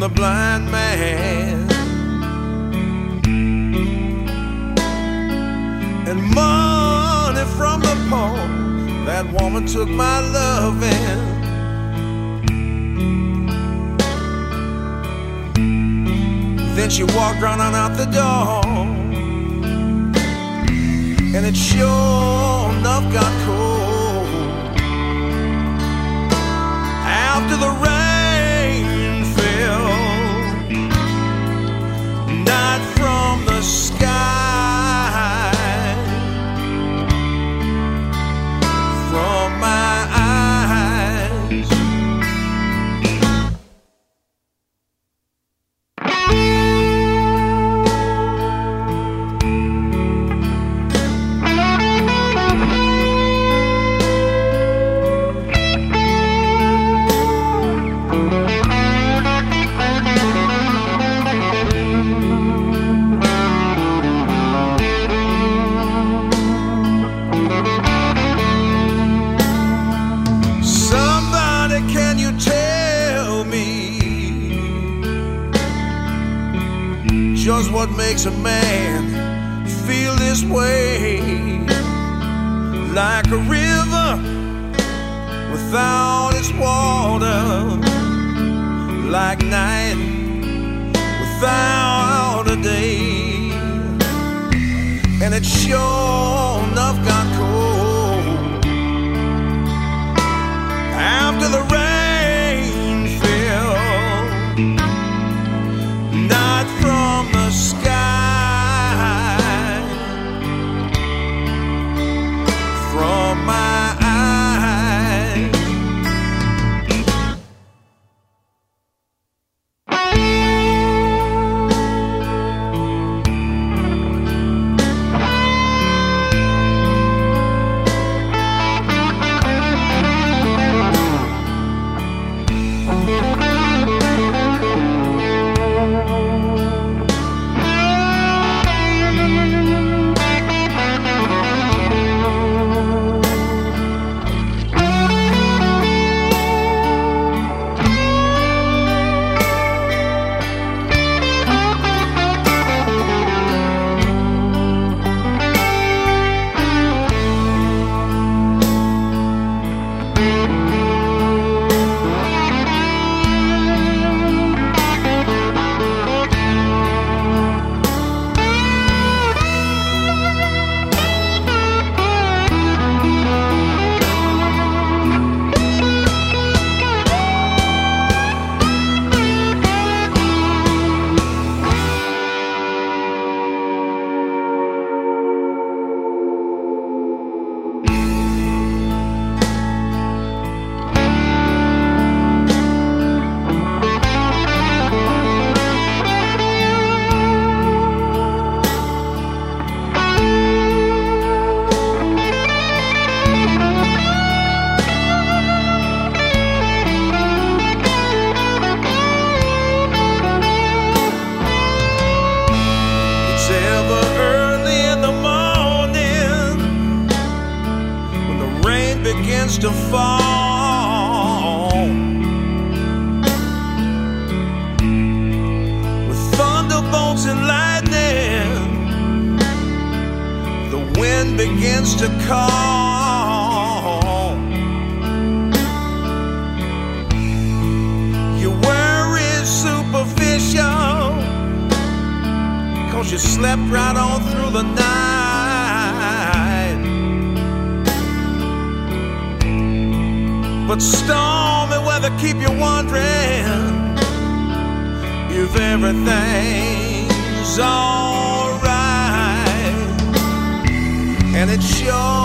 The blind man. and money from the poor. That woman took my loving. Then she walked round and out the door, and it sure enough got cold. And it sure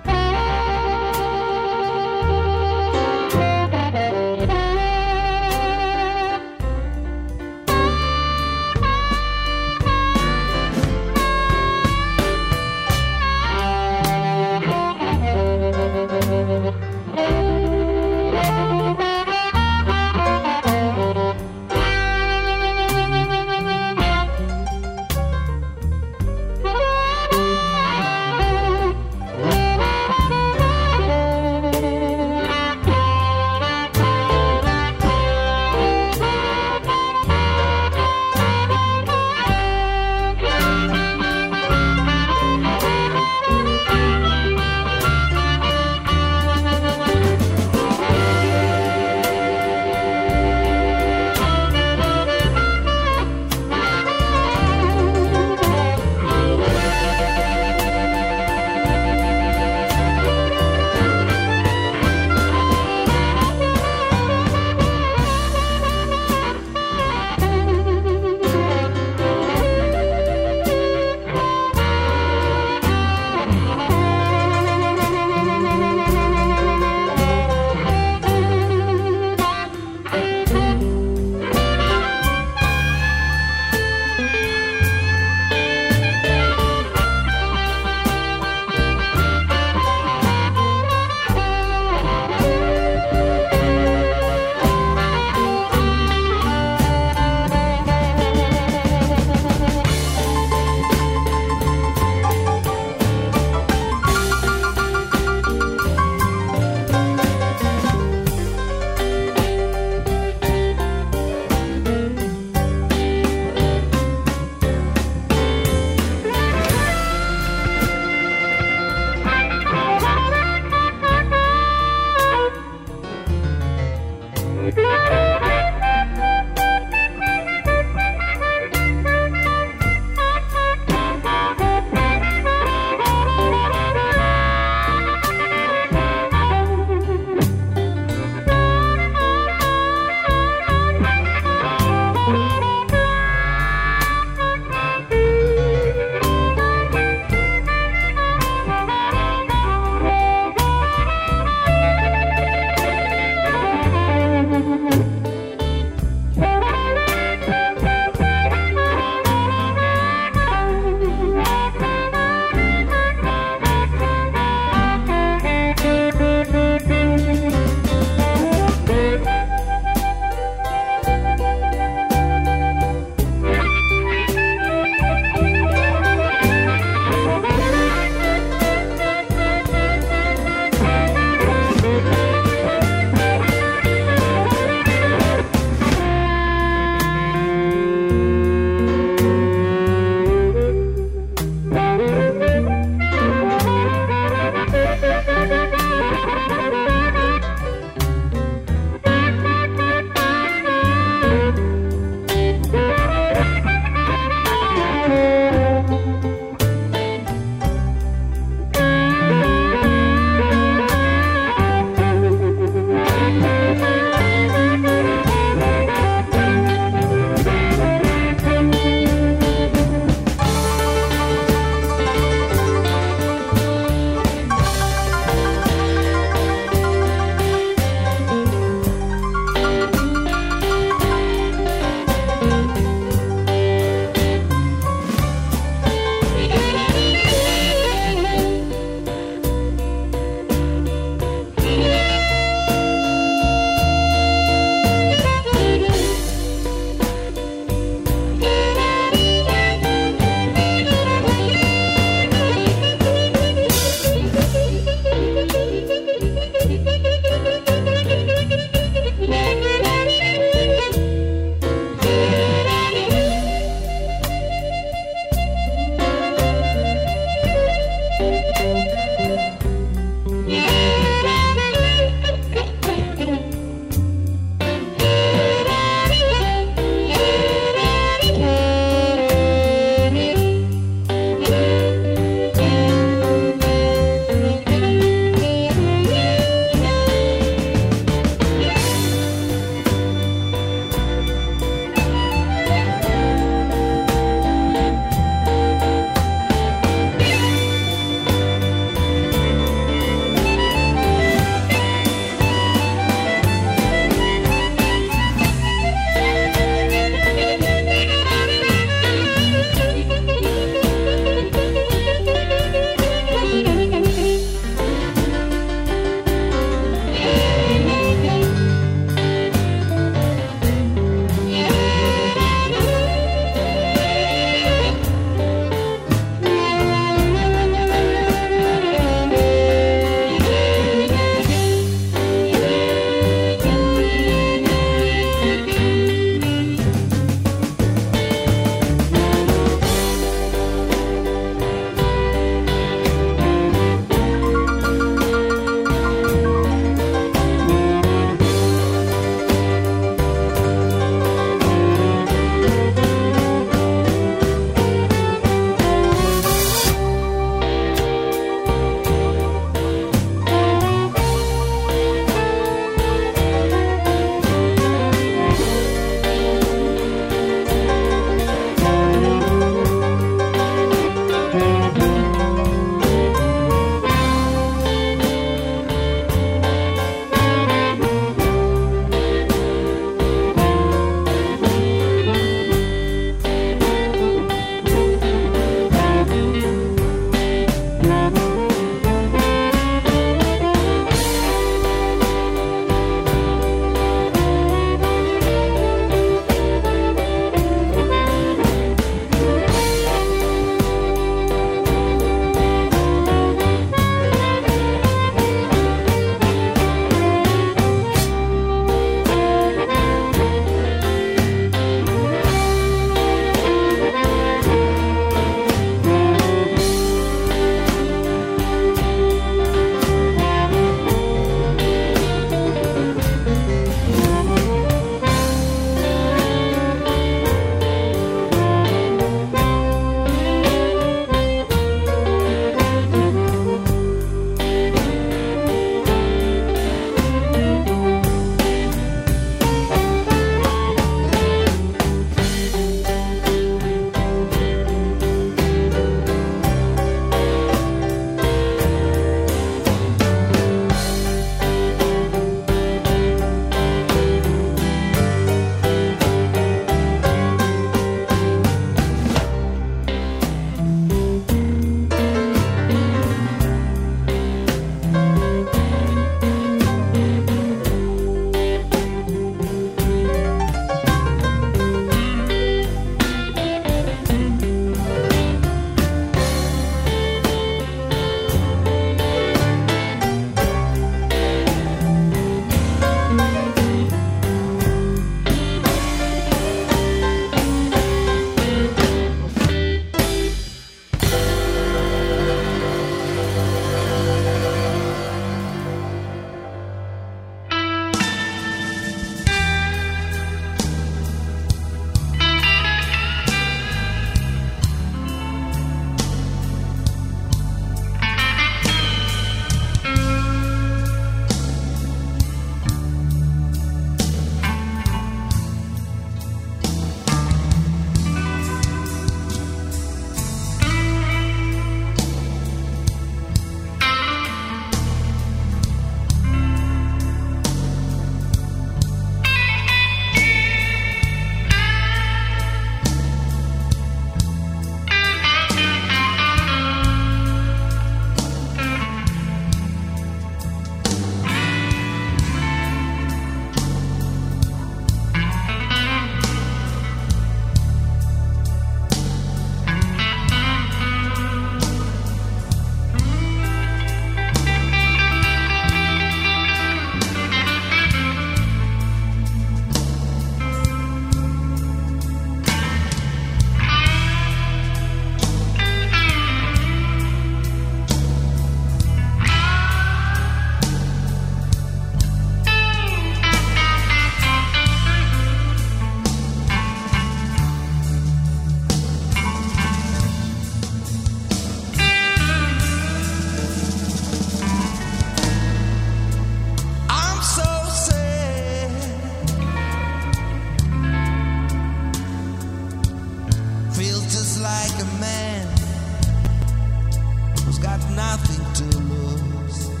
who's got nothing to lose.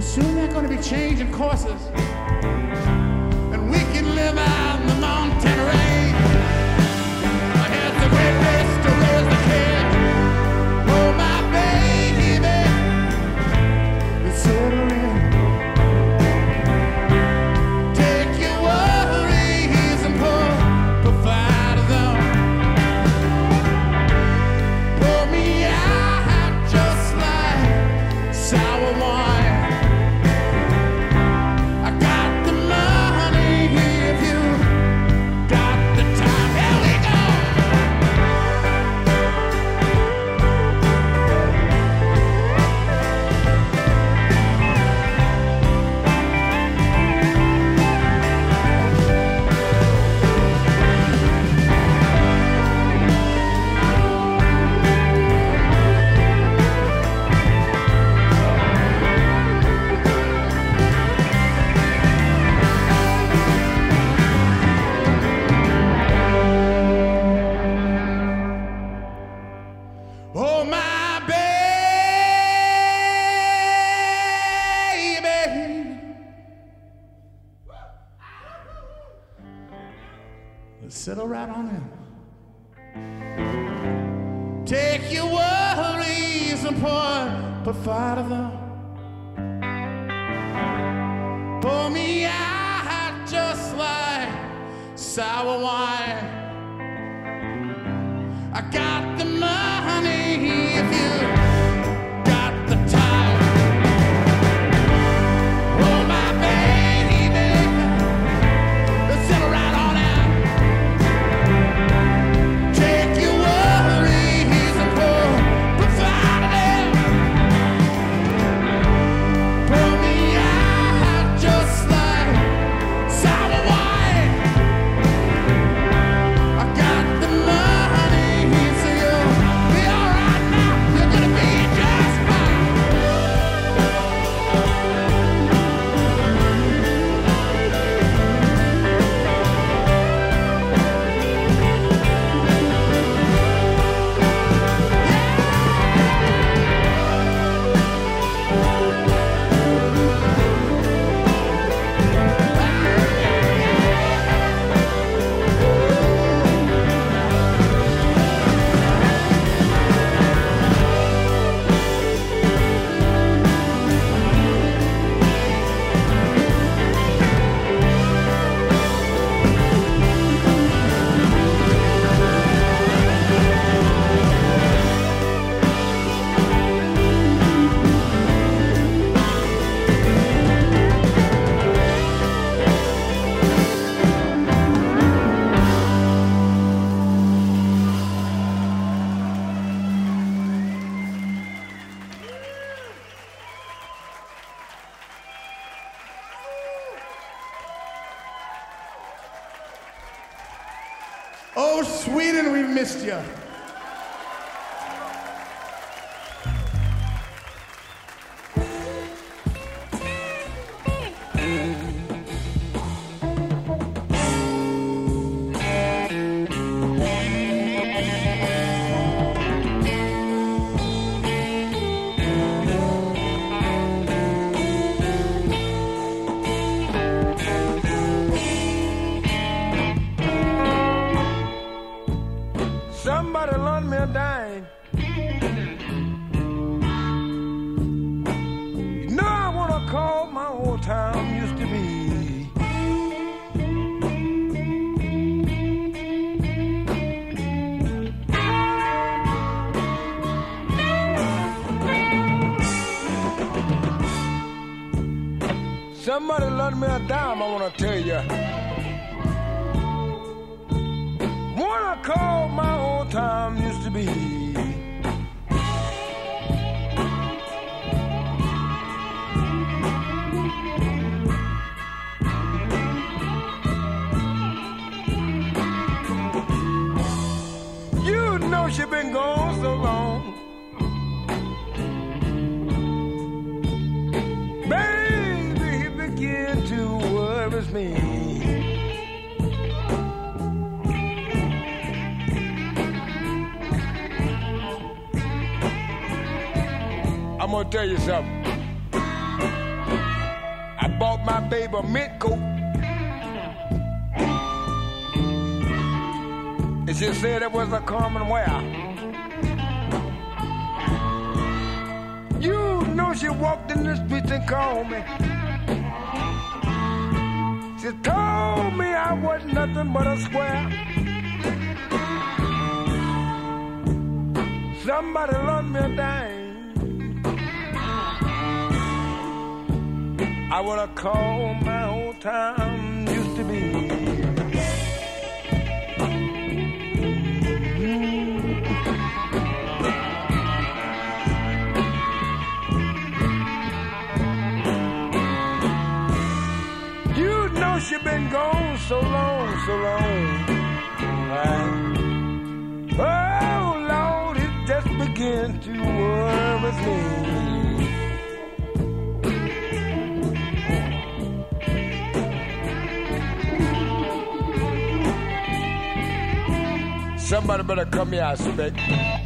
So soon they're going to be changing courses, and we can live out in the mountain range. said it was a common wear. You know she walked in the streets and called me. She told me I was nothing but a square. Somebody loaned me a dime. I would have called my old time. you've been gone so long, so long. Right? Oh Lord, it just began to worry me. Somebody better come here, I suspect.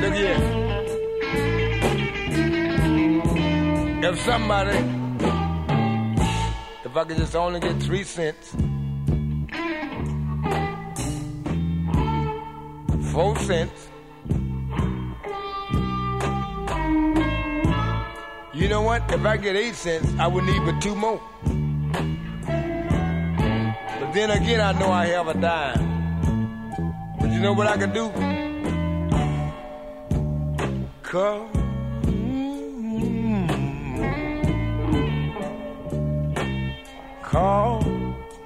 Look here. If somebody, if I could just only get three cents, four cents, You know what? If I get eight cents, I would need but two more. But then again, I know I have a dime. Know what I can do? Come. Call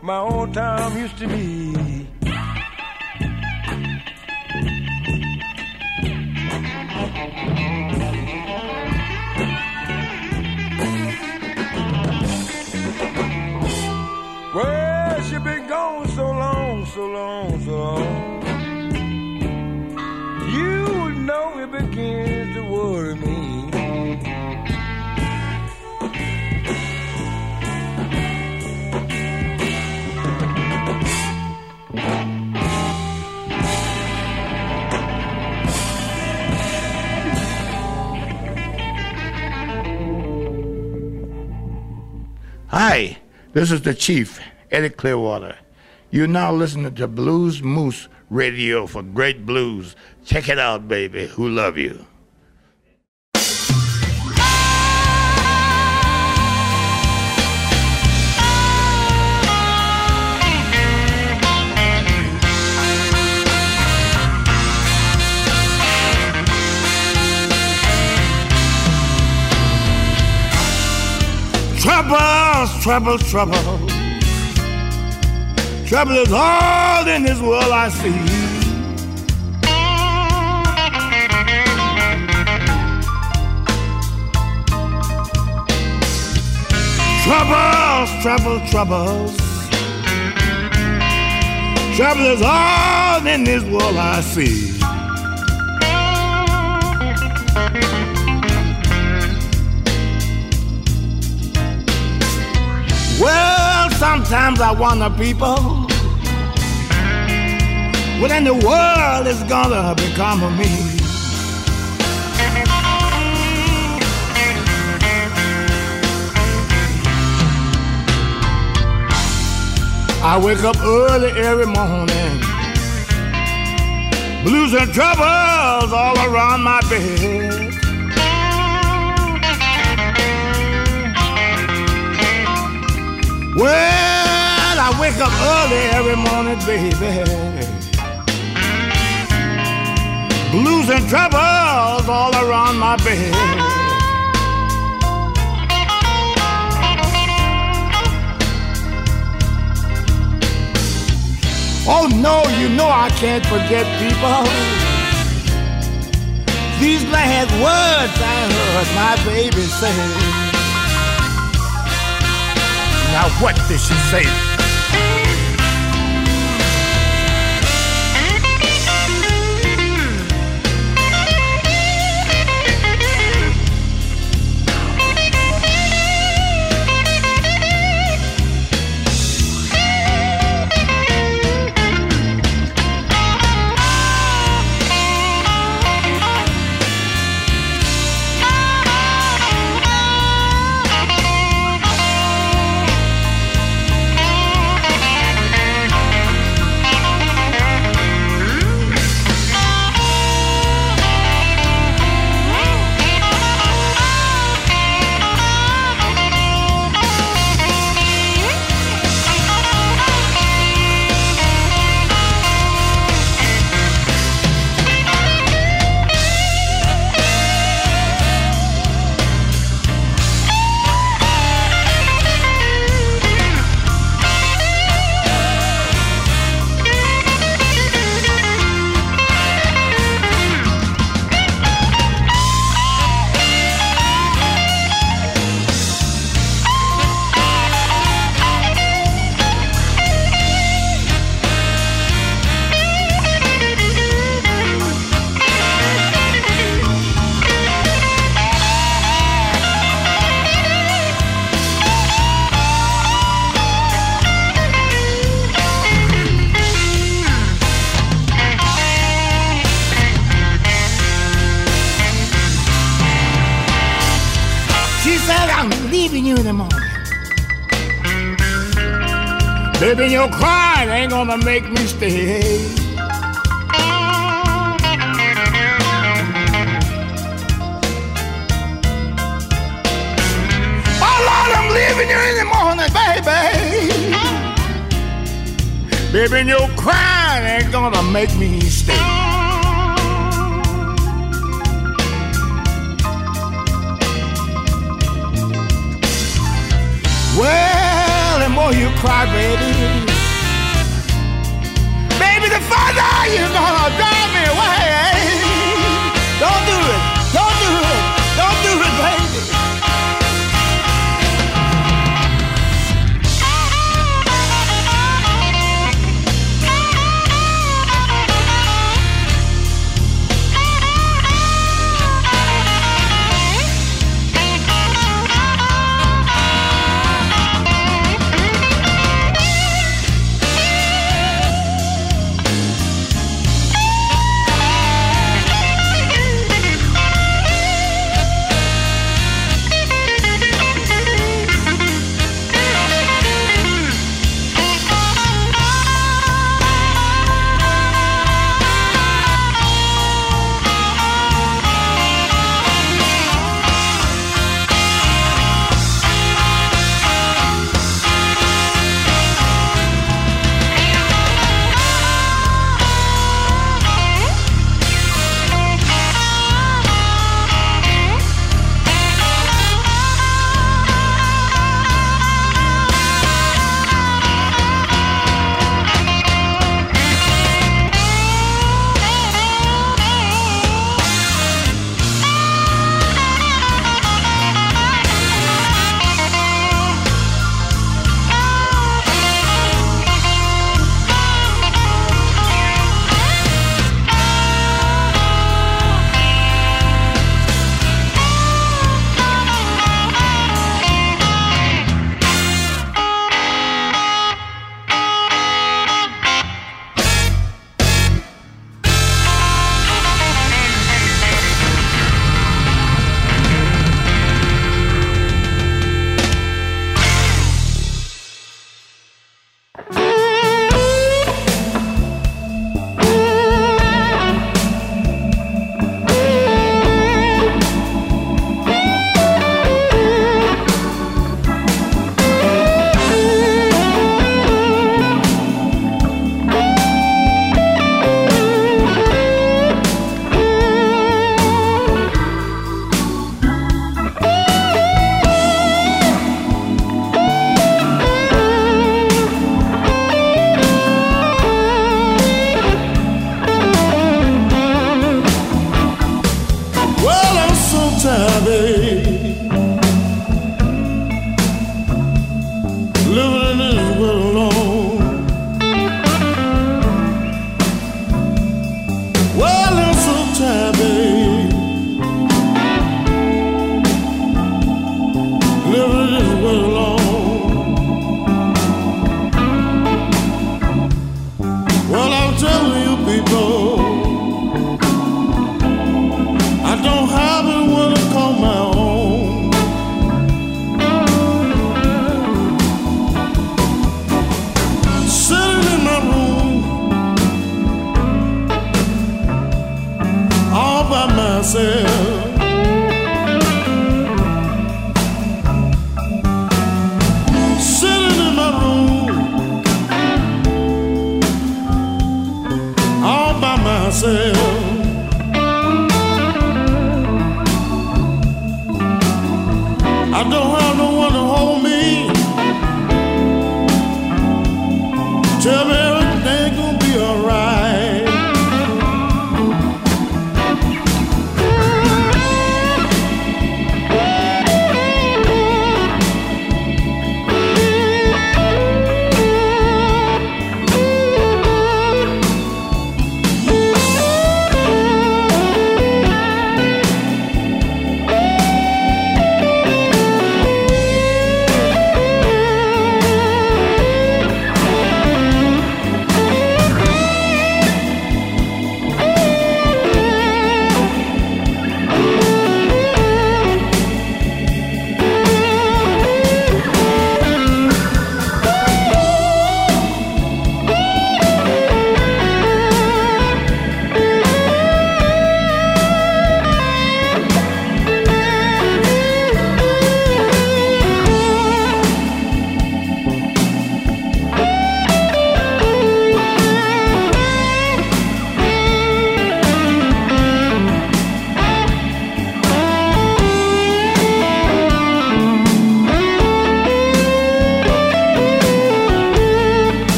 my old time used to be. This is the Chief, Eddy Clearwater. You're now listening to Blues Moose Radio for great blues. Check it out, baby. Who love you? Troubles, trouble, trouble. Trouble is all in this world I see. Troubles, trouble, troubles. Trouble is all in this world I see. Well, sometimes I wonder, people, what in the world is gonna become of me? I wake up early every morning, blues and troubles all around my bed. Well, I wake up early every morning, baby. Blues and troubles all around my bed. Oh no, you know I can't forget people. These last words I heard my baby say. Now what did she say? Baby, your crying ain't gonna make me stay. Oh Lord, I'm leaving you in the morning, baby. Baby, your crying ain't gonna make me stay. Well, more you cry, baby, baby, the farther you're gonna drive me away.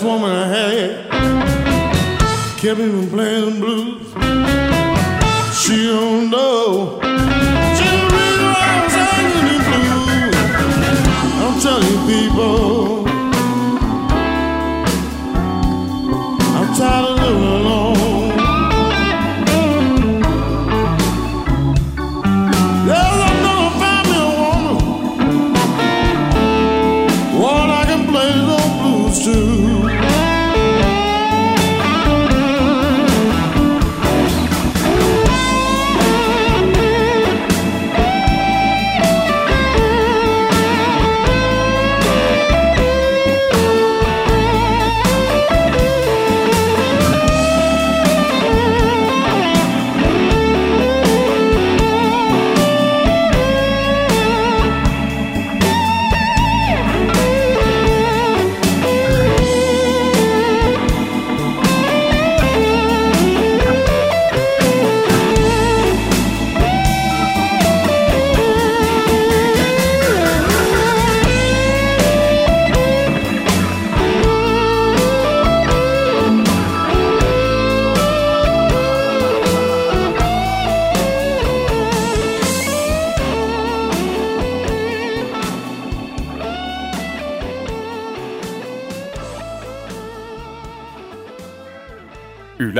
last woman I had kept me from playing the blues. She don't know. She really was angry blues. I'm telling people.